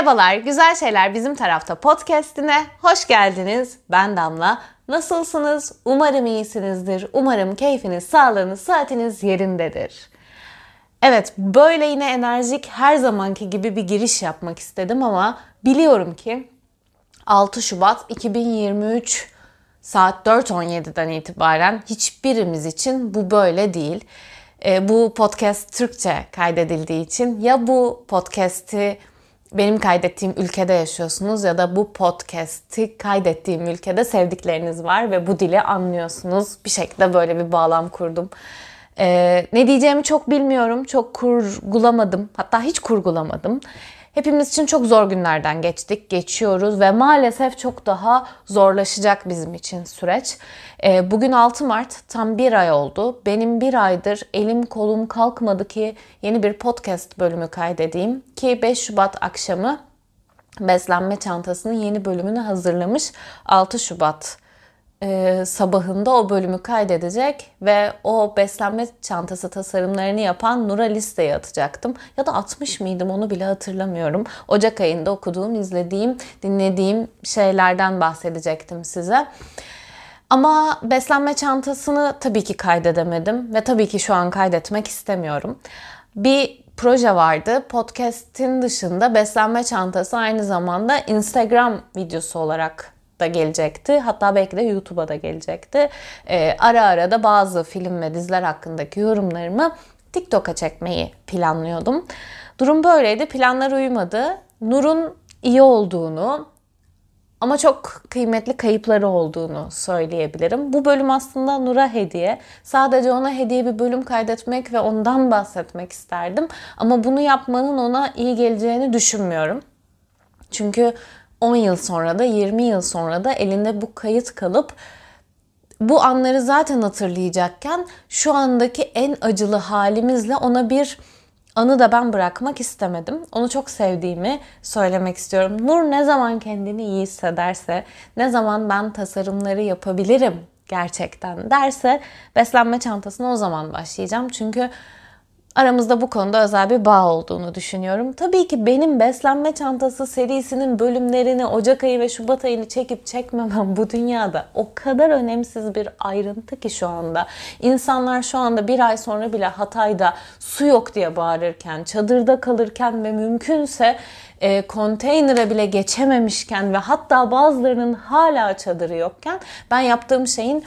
Merhabalar, Güzel Şeyler Bizim Tarafta podcastine hoş geldiniz. Ben Damla. Nasılsınız? Umarım iyisinizdir. Umarım keyfiniz, sağlığınız, saatiniz yerindedir. Evet, böyle yine enerjik her zamanki gibi bir giriş yapmak istedim ama biliyorum ki 6 Şubat 2023 saat 4.17'den itibaren hiçbirimiz için bu böyle değil. E, bu podcast Türkçe kaydedildiği için ya bu podcast'i benim kaydettiğim ülkede yaşıyorsunuz ya da bu podcast'i kaydettiğim ülkede sevdikleriniz var ve bu dili anlıyorsunuz. Bir şekilde böyle bir bağlam kurdum. Ee, ne diyeceğimi çok bilmiyorum, çok kurgulamadım. Hatta hiç kurgulamadım. Hepimiz için çok zor günlerden geçtik, geçiyoruz ve maalesef çok daha zorlaşacak bizim için süreç. Ee, bugün 6 Mart, tam bir ay oldu. Benim bir aydır elim kolum kalkmadı ki yeni bir podcast bölümü kaydedeyim. Ki 5 Şubat akşamı beslenme çantasının yeni bölümünü hazırlamış. 6 Şubat e, sabahında o bölümü kaydedecek ve o beslenme çantası tasarımlarını yapan Nur'a listeye atacaktım. Ya da atmış mıydım onu bile hatırlamıyorum. Ocak ayında okuduğum, izlediğim, dinlediğim şeylerden bahsedecektim size. Ama beslenme çantasını tabii ki kaydedemedim ve tabii ki şu an kaydetmek istemiyorum. Bir proje vardı. Podcast'in dışında beslenme çantası aynı zamanda Instagram videosu olarak da gelecekti. Hatta belki de YouTube'a da gelecekti. Ee, ara ara da bazı film ve diziler hakkındaki yorumlarımı TikTok'a çekmeyi planlıyordum. Durum böyleydi. Planlar uymadı. Nur'un iyi olduğunu ama çok kıymetli kayıpları olduğunu söyleyebilirim. Bu bölüm aslında Nur'a hediye. Sadece ona hediye bir bölüm kaydetmek ve ondan bahsetmek isterdim. Ama bunu yapmanın ona iyi geleceğini düşünmüyorum. Çünkü 10 yıl sonra da 20 yıl sonra da elinde bu kayıt kalıp bu anları zaten hatırlayacakken şu andaki en acılı halimizle ona bir anı da ben bırakmak istemedim. Onu çok sevdiğimi söylemek istiyorum. Nur ne zaman kendini iyi hissederse, ne zaman ben tasarımları yapabilirim gerçekten derse beslenme çantasına o zaman başlayacağım. Çünkü aramızda bu konuda özel bir bağ olduğunu düşünüyorum. Tabii ki benim beslenme çantası serisinin bölümlerini Ocak ayı ve Şubat ayını çekip çekmemem bu dünyada o kadar önemsiz bir ayrıntı ki şu anda. İnsanlar şu anda bir ay sonra bile Hatay'da su yok diye bağırırken, çadırda kalırken ve mümkünse e, konteynere bile geçememişken ve hatta bazılarının hala çadırı yokken ben yaptığım şeyin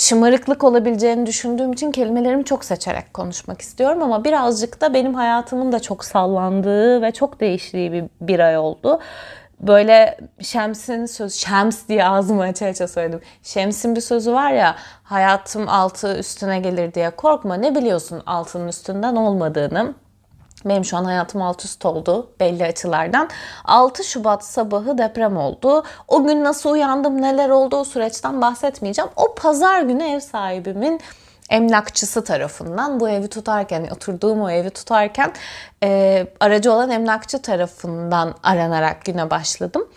şımarıklık olabileceğini düşündüğüm için kelimelerimi çok seçerek konuşmak istiyorum ama birazcık da benim hayatımın da çok sallandığı ve çok değiştiği bir, bir ay oldu. Böyle Şems'in söz Şems diye ağzımı aça aça söyledim. Şems'in bir sözü var ya hayatım altı üstüne gelir diye korkma ne biliyorsun altının üstünden olmadığını. Benim şu an hayatım alt üst oldu belli açılardan. 6 Şubat sabahı deprem oldu. O gün nasıl uyandım, neler oldu o süreçten bahsetmeyeceğim. O pazar günü ev sahibimin emlakçısı tarafından bu evi tutarken, oturduğum o evi tutarken e, aracı olan emlakçı tarafından aranarak güne başladım.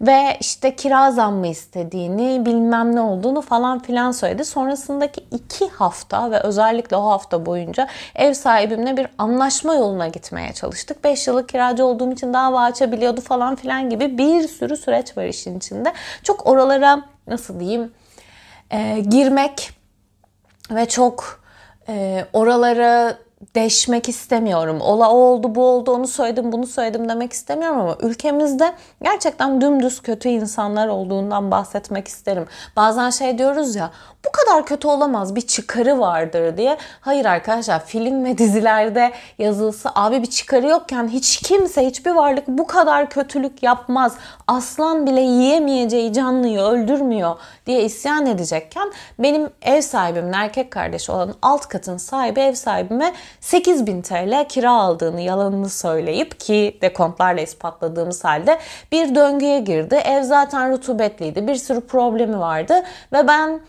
Ve işte kira zammı istediğini, bilmem ne olduğunu falan filan söyledi. Sonrasındaki iki hafta ve özellikle o hafta boyunca ev sahibimle bir anlaşma yoluna gitmeye çalıştık. 5 yıllık kiracı olduğum için dava açabiliyordu falan filan gibi bir sürü süreç var işin içinde. Çok oralara nasıl diyeyim e, girmek ve çok e, oralara deşmek istemiyorum. Ola o oldu bu oldu onu söyledim bunu söyledim demek istemiyorum ama ülkemizde gerçekten dümdüz kötü insanlar olduğundan bahsetmek isterim. Bazen şey diyoruz ya bu kadar kötü olamaz bir çıkarı vardır diye. Hayır arkadaşlar film ve dizilerde yazılsa abi bir çıkarı yokken hiç kimse hiçbir varlık bu kadar kötülük yapmaz. Aslan bile yiyemeyeceği canlıyı öldürmüyor diye isyan edecekken benim ev sahibimin erkek kardeşi olan alt katın sahibi ev sahibime 8000 TL kira aldığını yalanını söyleyip ki dekontlarla ispatladığımız halde bir döngüye girdi. Ev zaten rutubetliydi. Bir sürü problemi vardı ve ben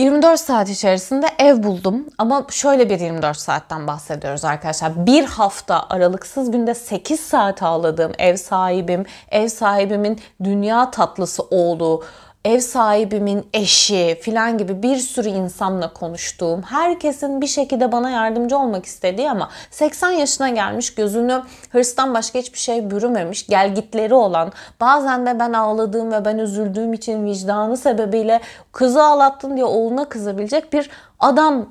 24 saat içerisinde ev buldum ama şöyle bir 24 saatten bahsediyoruz arkadaşlar. Bir hafta aralıksız günde 8 saat ağladığım ev sahibim, ev sahibimin dünya tatlısı oğlu, ev sahibimin eşi filan gibi bir sürü insanla konuştuğum, herkesin bir şekilde bana yardımcı olmak istediği ama 80 yaşına gelmiş gözünü hırstan başka hiçbir şey bürümemiş, gelgitleri olan, bazen de ben ağladığım ve ben üzüldüğüm için vicdanı sebebiyle kızı ağlattın diye oğluna kızabilecek bir adam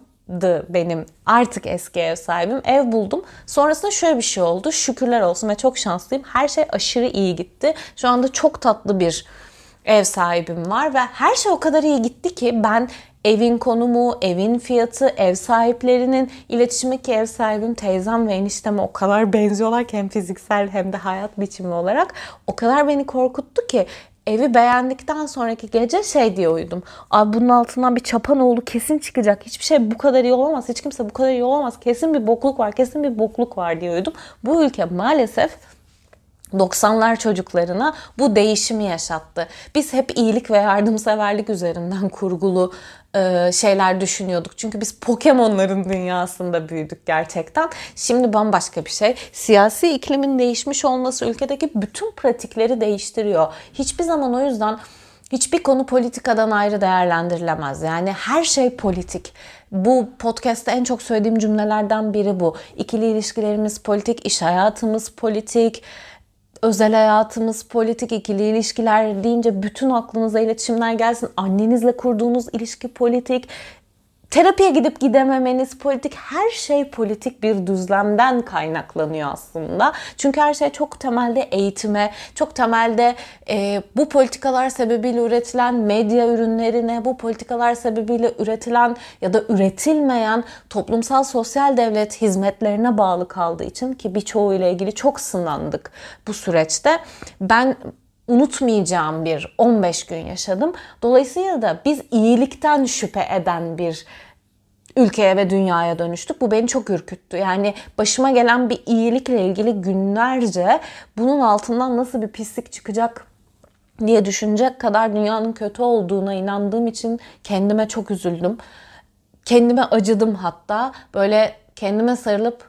benim artık eski ev sahibim. Ev buldum. Sonrasında şöyle bir şey oldu. Şükürler olsun ve çok şanslıyım. Her şey aşırı iyi gitti. Şu anda çok tatlı bir ev sahibim var ve her şey o kadar iyi gitti ki ben evin konumu, evin fiyatı, ev sahiplerinin iletişimi ki ev sahibim teyzem ve enişteme o kadar benziyorlar ki hem fiziksel hem de hayat biçimi olarak o kadar beni korkuttu ki evi beğendikten sonraki gece şey diye uyudum. Abi bunun altından bir çapanoğlu kesin çıkacak. Hiçbir şey bu kadar iyi olamaz. Hiç kimse bu kadar iyi olamaz. Kesin bir bokluk var. Kesin bir bokluk var diye uyudum. Bu ülke maalesef 90'lar çocuklarına bu değişimi yaşattı. Biz hep iyilik ve yardımseverlik üzerinden kurgulu e, şeyler düşünüyorduk. Çünkü biz Pokemon'ların dünyasında büyüdük gerçekten. Şimdi bambaşka bir şey. Siyasi iklimin değişmiş olması ülkedeki bütün pratikleri değiştiriyor. Hiçbir zaman o yüzden hiçbir konu politikadan ayrı değerlendirilemez. Yani her şey politik. Bu podcast'te en çok söylediğim cümlelerden biri bu. İkili ilişkilerimiz politik, iş hayatımız politik, özel hayatımız, politik ikili ilişkiler deyince bütün aklınıza iletişimler gelsin. Annenizle kurduğunuz ilişki politik, terapiye gidip gidememeniz politik her şey politik bir düzlemden kaynaklanıyor aslında. Çünkü her şey çok temelde eğitime, çok temelde e, bu politikalar sebebiyle üretilen medya ürünlerine, bu politikalar sebebiyle üretilen ya da üretilmeyen toplumsal sosyal devlet hizmetlerine bağlı kaldığı için ki birçoğu ile ilgili çok sınandık bu süreçte. Ben unutmayacağım bir 15 gün yaşadım. Dolayısıyla da biz iyilikten şüphe eden bir ülkeye ve dünyaya dönüştük. Bu beni çok ürküttü. Yani başıma gelen bir iyilikle ilgili günlerce bunun altından nasıl bir pislik çıkacak diye düşünecek kadar dünyanın kötü olduğuna inandığım için kendime çok üzüldüm. Kendime acıdım hatta. Böyle kendime sarılıp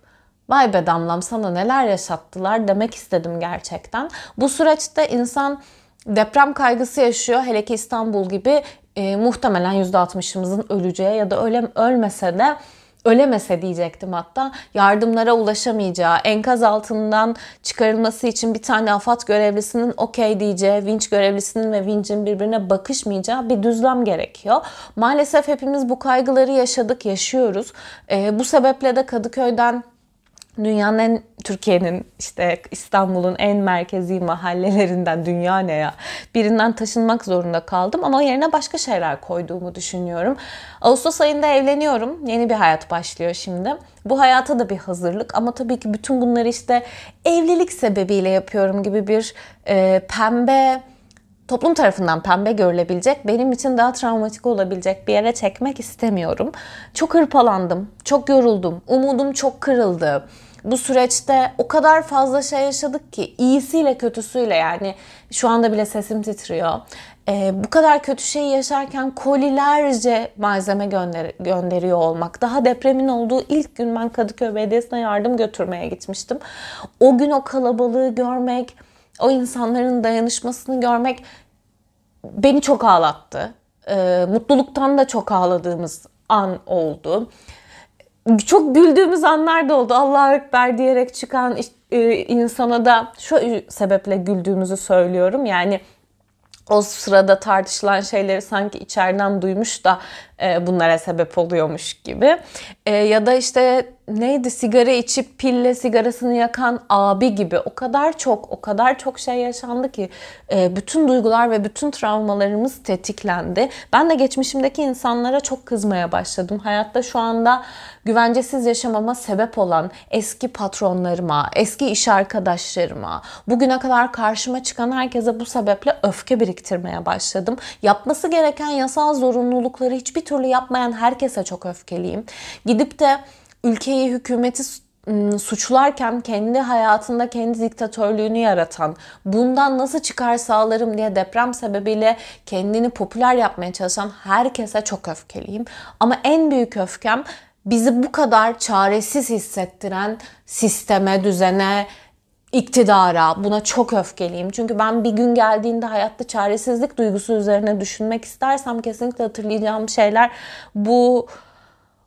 vay be damlam sana neler yaşattılar demek istedim gerçekten. Bu süreçte insan deprem kaygısı yaşıyor. Hele ki İstanbul gibi e, muhtemelen %60'ımızın öleceği ya da öyle ölmese de ölemese diyecektim hatta yardımlara ulaşamayacağı, enkaz altından çıkarılması için bir tane afat görevlisinin okey diyeceği, vinç görevlisinin ve vincin birbirine bakışmayacağı bir düzlem gerekiyor. Maalesef hepimiz bu kaygıları yaşadık, yaşıyoruz. E, bu sebeple de Kadıköy'den dünyanın en Türkiye'nin işte İstanbul'un en merkezi mahallelerinden dünya ne ya birinden taşınmak zorunda kaldım ama yerine başka şeyler koyduğumu düşünüyorum. Ağustos ayında evleniyorum. Yeni bir hayat başlıyor şimdi. Bu hayata da bir hazırlık ama tabii ki bütün bunları işte evlilik sebebiyle yapıyorum gibi bir e, pembe toplum tarafından pembe görülebilecek, benim için daha travmatik olabilecek bir yere çekmek istemiyorum. Çok hırpalandım, çok yoruldum, umudum çok kırıldı bu süreçte o kadar fazla şey yaşadık ki iyisiyle kötüsüyle yani şu anda bile sesim titriyor. Ee, bu kadar kötü şeyi yaşarken kolilerce malzeme gönder gönderiyor olmak. Daha depremin olduğu ilk gün ben Kadıköy Belediyesi'ne yardım götürmeye gitmiştim. O gün o kalabalığı görmek, o insanların dayanışmasını görmek beni çok ağlattı. Ee, mutluluktan da çok ağladığımız an oldu çok güldüğümüz anlar da oldu. Allah Ekber diyerek çıkan e, insana da şu sebeple güldüğümüzü söylüyorum. Yani o sırada tartışılan şeyleri sanki içeriden duymuş da e, bunlara sebep oluyormuş gibi. E, ya da işte neydi sigara içip pille sigarasını yakan abi gibi o kadar çok o kadar çok şey yaşandı ki e, bütün duygular ve bütün travmalarımız tetiklendi. Ben de geçmişimdeki insanlara çok kızmaya başladım. Hayatta şu anda güvencesiz yaşamama sebep olan eski patronlarıma, eski iş arkadaşlarıma, bugüne kadar karşıma çıkan herkese bu sebeple öfke biriktirmeye başladım. Yapması gereken yasal zorunlulukları hiçbir türlü yapmayan herkese çok öfkeliyim. Gidip de ülkeyi, hükümeti suçlarken kendi hayatında kendi diktatörlüğünü yaratan, bundan nasıl çıkar sağlarım diye deprem sebebiyle kendini popüler yapmaya çalışan herkese çok öfkeliyim. Ama en büyük öfkem bizi bu kadar çaresiz hissettiren sisteme, düzene, iktidara buna çok öfkeliyim. Çünkü ben bir gün geldiğinde hayatta çaresizlik duygusu üzerine düşünmek istersem kesinlikle hatırlayacağım şeyler bu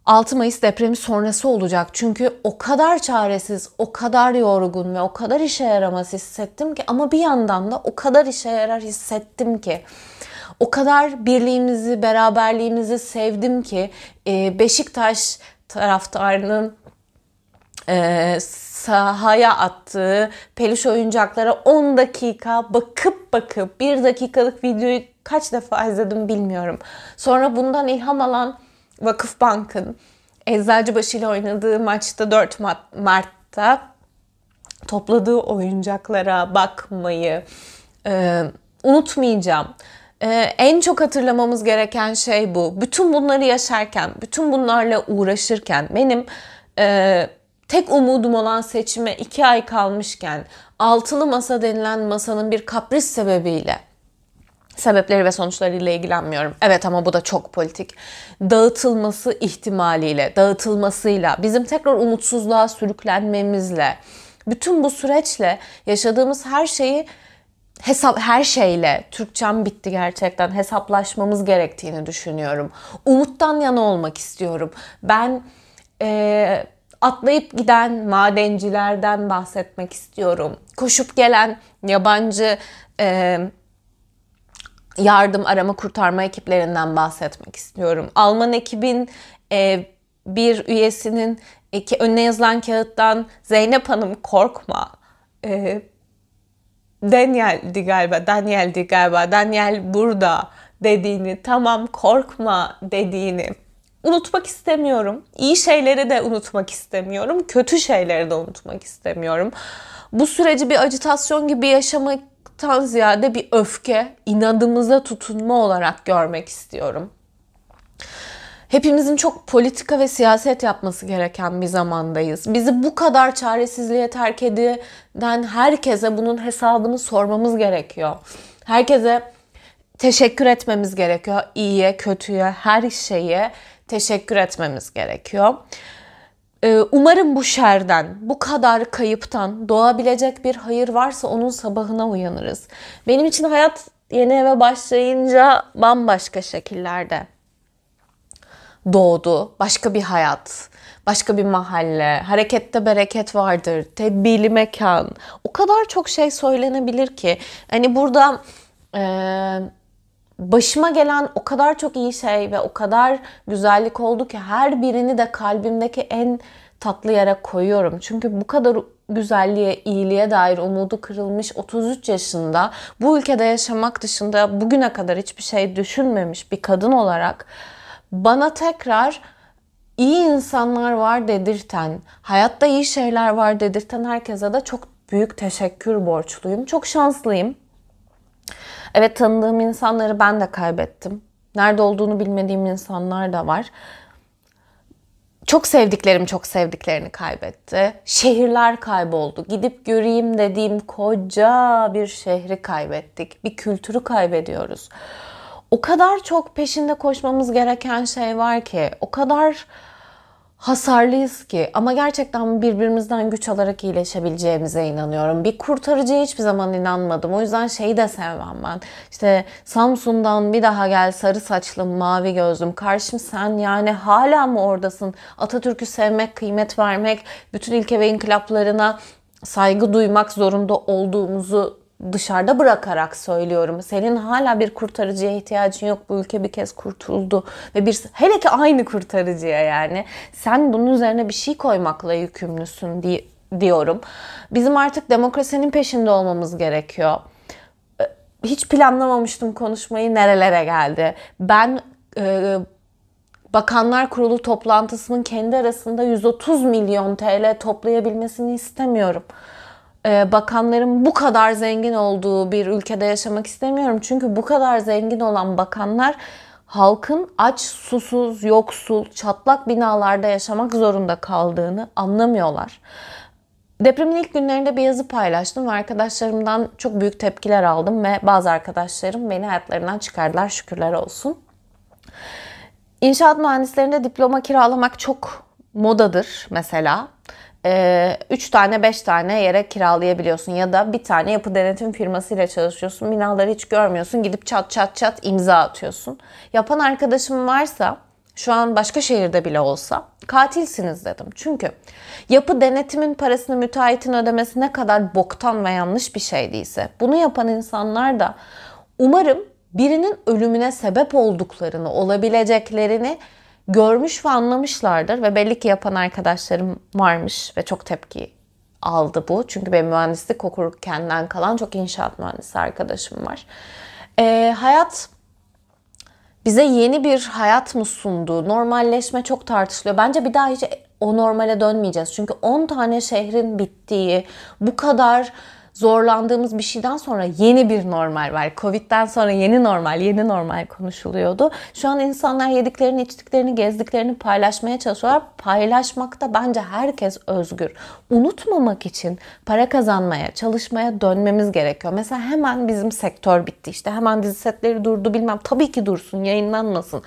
6 Mayıs depremi sonrası olacak. Çünkü o kadar çaresiz, o kadar yorgun ve o kadar işe yaramaz hissettim ki ama bir yandan da o kadar işe yarar hissettim ki o kadar birliğimizi, beraberliğimizi sevdim ki Beşiktaş taraftarının e, sahaya attığı peluş oyuncaklara 10 dakika bakıp bakıp 1 dakikalık videoyu kaç defa izledim bilmiyorum. Sonra bundan ilham alan Vakıfbank'ın Eczacıbaşı ile oynadığı maçta 4 Mart'ta topladığı oyuncaklara bakmayı e, unutmayacağım. E, en çok hatırlamamız gereken şey bu. Bütün bunları yaşarken, bütün bunlarla uğraşırken benim e, tek umudum olan seçime iki ay kalmışken altılı masa denilen masanın bir kapris sebebiyle sebepleri ve sonuçlarıyla ilgilenmiyorum. Evet ama bu da çok politik. Dağıtılması ihtimaliyle, dağıtılmasıyla, bizim tekrar umutsuzluğa sürüklenmemizle, bütün bu süreçle yaşadığımız her şeyi hesap her şeyle Türkçem bitti gerçekten hesaplaşmamız gerektiğini düşünüyorum. Umuttan yana olmak istiyorum. Ben e, atlayıp giden madencilerden bahsetmek istiyorum. Koşup gelen yabancı e, yardım arama kurtarma ekiplerinden bahsetmek istiyorum. Alman ekibin e, bir üyesinin e, önüne yazılan kağıttan Zeynep Hanım korkma. E, Daniel'di galiba, Daniel'di galiba, Daniel burada dediğini, tamam korkma dediğini unutmak istemiyorum. İyi şeyleri de unutmak istemiyorum. Kötü şeyleri de unutmak istemiyorum. Bu süreci bir acitasyon gibi yaşamaktan ziyade bir öfke, inadımıza tutunma olarak görmek istiyorum. Hepimizin çok politika ve siyaset yapması gereken bir zamandayız. Bizi bu kadar çaresizliğe terk eden herkese bunun hesabını sormamız gerekiyor. Herkese teşekkür etmemiz gerekiyor. İyiye, kötüye, her şeye teşekkür etmemiz gerekiyor. Ee, umarım bu şerden, bu kadar kayıptan doğabilecek bir hayır varsa onun sabahına uyanırız. Benim için hayat yeni eve başlayınca bambaşka şekillerde doğdu. Başka bir hayat, başka bir mahalle, harekette bereket vardır, tedbirli mekan. O kadar çok şey söylenebilir ki. Hani burada... Ee, başıma gelen o kadar çok iyi şey ve o kadar güzellik oldu ki her birini de kalbimdeki en tatlı yere koyuyorum. Çünkü bu kadar güzelliğe, iyiliğe dair umudu kırılmış 33 yaşında bu ülkede yaşamak dışında bugüne kadar hiçbir şey düşünmemiş bir kadın olarak bana tekrar iyi insanlar var dedirten, hayatta iyi şeyler var dedirten herkese de çok büyük teşekkür borçluyum. Çok şanslıyım. Evet tanıdığım insanları ben de kaybettim. Nerede olduğunu bilmediğim insanlar da var. Çok sevdiklerim çok sevdiklerini kaybetti. Şehirler kayboldu. Gidip göreyim dediğim koca bir şehri kaybettik. Bir kültürü kaybediyoruz. O kadar çok peşinde koşmamız gereken şey var ki, o kadar hasarlıyız ki ama gerçekten birbirimizden güç alarak iyileşebileceğimize inanıyorum. Bir kurtarıcıya hiçbir zaman inanmadım. O yüzden şeyi de sevmem ben. İşte Samsun'dan bir daha gel sarı saçlım, mavi gözlüm. Karşım sen yani hala mı oradasın? Atatürk'ü sevmek, kıymet vermek, bütün ilke ve inkılaplarına saygı duymak zorunda olduğumuzu dışarıda bırakarak söylüyorum. Senin hala bir kurtarıcıya ihtiyacın yok. Bu ülke bir kez kurtuldu ve bir hele ki aynı kurtarıcıya yani. Sen bunun üzerine bir şey koymakla yükümlüsün diye diyorum. Bizim artık demokrasinin peşinde olmamız gerekiyor. Ee, hiç planlamamıştım konuşmayı nerelere geldi. Ben e, Bakanlar Kurulu toplantısının kendi arasında 130 milyon TL toplayabilmesini istemiyorum. E, bakanların bu kadar zengin olduğu bir ülkede yaşamak istemiyorum. Çünkü bu kadar zengin olan bakanlar halkın aç, susuz, yoksul, çatlak binalarda yaşamak zorunda kaldığını anlamıyorlar. Depremin ilk günlerinde bir yazı paylaştım ve arkadaşlarımdan çok büyük tepkiler aldım ve bazı arkadaşlarım beni hayatlarından çıkardılar şükürler olsun. İnşaat mühendislerinde diploma kiralamak çok modadır mesela. 3 tane 5 tane yere kiralayabiliyorsun ya da bir tane yapı denetim firmasıyla çalışıyorsun. Binaları hiç görmüyorsun. Gidip çat çat çat imza atıyorsun. Yapan arkadaşım varsa şu an başka şehirde bile olsa katilsiniz dedim. Çünkü yapı denetimin parasını müteahhitin ödemesi ne kadar boktan ve yanlış bir şey değilse bunu yapan insanlar da umarım birinin ölümüne sebep olduklarını, olabileceklerini görmüş ve anlamışlardır ve belli ki yapan arkadaşlarım varmış ve çok tepki aldı bu. Çünkü benim mühendislik okurkenden kalan çok inşaat mühendisi arkadaşım var. Ee, hayat bize yeni bir hayat mı sundu? Normalleşme çok tartışılıyor. Bence bir daha hiç o normale dönmeyeceğiz. Çünkü 10 tane şehrin bittiği, bu kadar zorlandığımız bir şeyden sonra yeni bir normal var. Covid'den sonra yeni normal, yeni normal konuşuluyordu. Şu an insanlar yediklerini, içtiklerini, gezdiklerini paylaşmaya çalışıyorlar. Paylaşmakta bence herkes özgür. Unutmamak için para kazanmaya, çalışmaya dönmemiz gerekiyor. Mesela hemen bizim sektör bitti işte. Hemen dizi setleri durdu bilmem. Tabii ki dursun, yayınlanmasın.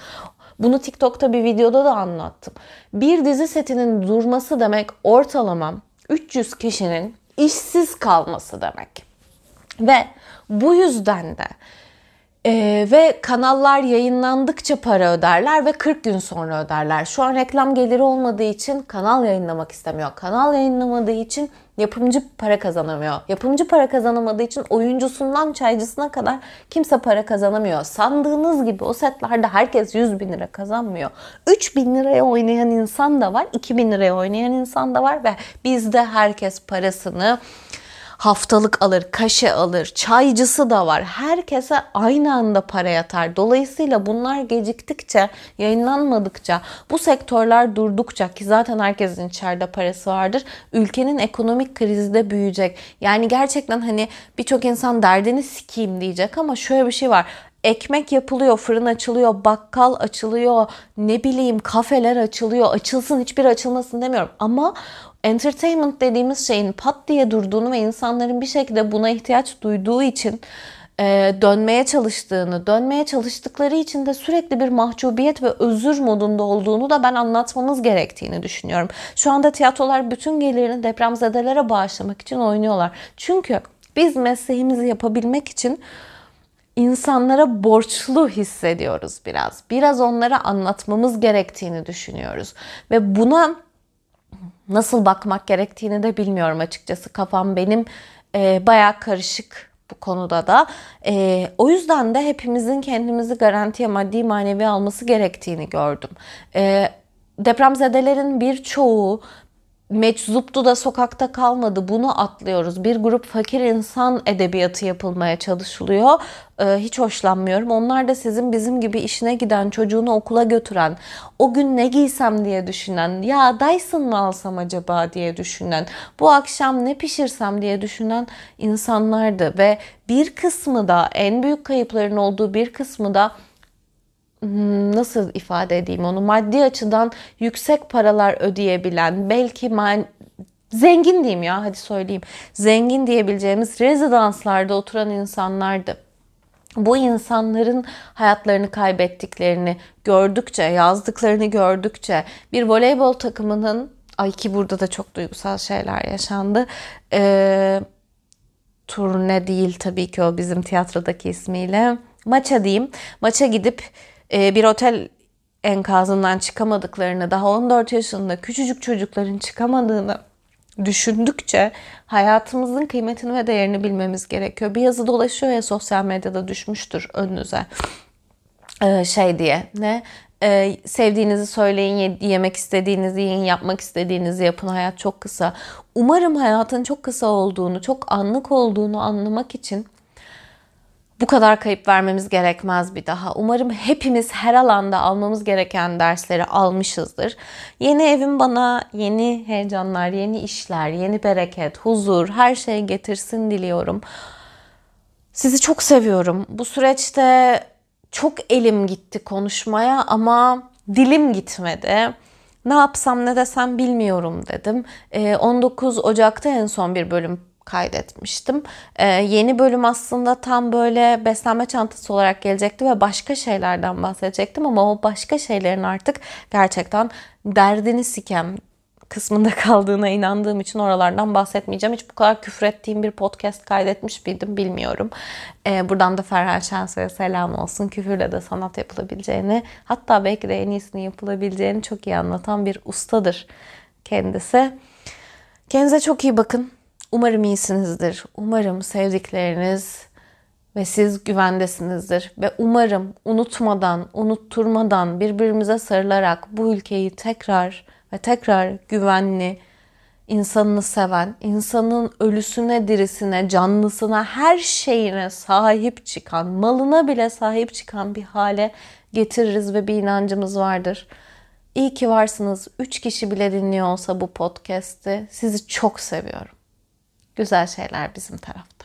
Bunu TikTok'ta bir videoda da anlattım. Bir dizi setinin durması demek ortalama 300 kişinin işsiz kalması demek. Ve bu yüzden de ee, ve kanallar yayınlandıkça para öderler ve 40 gün sonra öderler. Şu an reklam geliri olmadığı için kanal yayınlamak istemiyor. Kanal yayınlamadığı için yapımcı para kazanamıyor. Yapımcı para kazanamadığı için oyuncusundan çaycısına kadar kimse para kazanamıyor. Sandığınız gibi o setlerde herkes 100 bin lira kazanmıyor. 3 bin liraya oynayan insan da var, 2 bin liraya oynayan insan da var ve bizde herkes parasını haftalık alır, kaşe alır, çaycısı da var. Herkese aynı anda para yatar. Dolayısıyla bunlar geciktikçe, yayınlanmadıkça, bu sektörler durdukça ki zaten herkesin içeride parası vardır. Ülkenin ekonomik krizi de büyüyecek. Yani gerçekten hani birçok insan derdini sikeyim diyecek ama şöyle bir şey var ekmek yapılıyor, fırın açılıyor, bakkal açılıyor, ne bileyim kafeler açılıyor. Açılsın hiçbir açılmasın demiyorum. Ama entertainment dediğimiz şeyin pat diye durduğunu ve insanların bir şekilde buna ihtiyaç duyduğu için e, dönmeye çalıştığını, dönmeye çalıştıkları için de sürekli bir mahcubiyet ve özür modunda olduğunu da ben anlatmamız gerektiğini düşünüyorum. Şu anda tiyatrolar bütün gelirini depremzedelere bağışlamak için oynuyorlar. Çünkü biz mesleğimizi yapabilmek için insanlara borçlu hissediyoruz biraz. Biraz onlara anlatmamız gerektiğini düşünüyoruz. Ve buna nasıl bakmak gerektiğini de bilmiyorum açıkçası. Kafam benim e, bayağı karışık bu konuda da. E, o yüzden de hepimizin kendimizi garantiye maddi manevi alması gerektiğini gördüm. E, depremzedelerin birçoğu meczuptu da sokakta kalmadı. Bunu atlıyoruz. Bir grup fakir insan edebiyatı yapılmaya çalışılıyor. Ee, hiç hoşlanmıyorum. Onlar da sizin bizim gibi işine giden, çocuğunu okula götüren, o gün ne giysem diye düşünen, ya Dyson mı alsam acaba diye düşünen, bu akşam ne pişirsem diye düşünen insanlardı. Ve bir kısmı da en büyük kayıpların olduğu bir kısmı da nasıl ifade edeyim onu maddi açıdan yüksek paralar ödeyebilen belki man zengin diyeyim ya hadi söyleyeyim zengin diyebileceğimiz rezidanslarda oturan insanlardı. Bu insanların hayatlarını kaybettiklerini gördükçe, yazdıklarını gördükçe bir voleybol takımının ay ki burada da çok duygusal şeyler yaşandı. Ee, turne değil tabii ki o bizim tiyatrodaki ismiyle. Maça diyeyim. Maça gidip bir otel enkazından çıkamadıklarını, daha 14 yaşında küçücük çocukların çıkamadığını düşündükçe hayatımızın kıymetini ve değerini bilmemiz gerekiyor. Bir yazı dolaşıyor ya sosyal medyada düşmüştür önünüze. Ee, şey diye ne ee, sevdiğinizi söyleyin, yemek istediğinizi yiyin, yapmak istediğinizi yapın. Hayat çok kısa. Umarım hayatın çok kısa olduğunu, çok anlık olduğunu anlamak için bu kadar kayıp vermemiz gerekmez bir daha. Umarım hepimiz her alanda almamız gereken dersleri almışızdır. Yeni evim bana yeni heyecanlar, yeni işler, yeni bereket, huzur, her şey getirsin diliyorum. Sizi çok seviyorum. Bu süreçte çok elim gitti konuşmaya ama dilim gitmedi. Ne yapsam ne desem bilmiyorum dedim. 19 ee, Ocak'ta en son bir bölüm kaydetmiştim. Ee, yeni bölüm aslında tam böyle beslenme çantası olarak gelecekti ve başka şeylerden bahsedecektim ama o başka şeylerin artık gerçekten derdini siken, kısmında kaldığına inandığım için oralardan bahsetmeyeceğim. Hiç bu kadar küfür ettiğim bir podcast kaydetmiş miydim bilmiyorum. Ee, buradan da Ferhan Şensoy'a selam olsun. Küfürle de sanat yapılabileceğini hatta belki de en iyisini yapılabileceğini çok iyi anlatan bir ustadır kendisi. Kendinize çok iyi bakın. Umarım iyisinizdir. Umarım sevdikleriniz ve siz güvendesinizdir. Ve umarım unutmadan, unutturmadan, birbirimize sarılarak bu ülkeyi tekrar ve tekrar güvenli, insanını seven, insanın ölüsüne, dirisine, canlısına, her şeyine sahip çıkan, malına bile sahip çıkan bir hale getiririz ve bir inancımız vardır. İyi ki varsınız. Üç kişi bile dinliyor olsa bu podcast'i sizi çok seviyorum. Güzel şeyler bizim tarafta.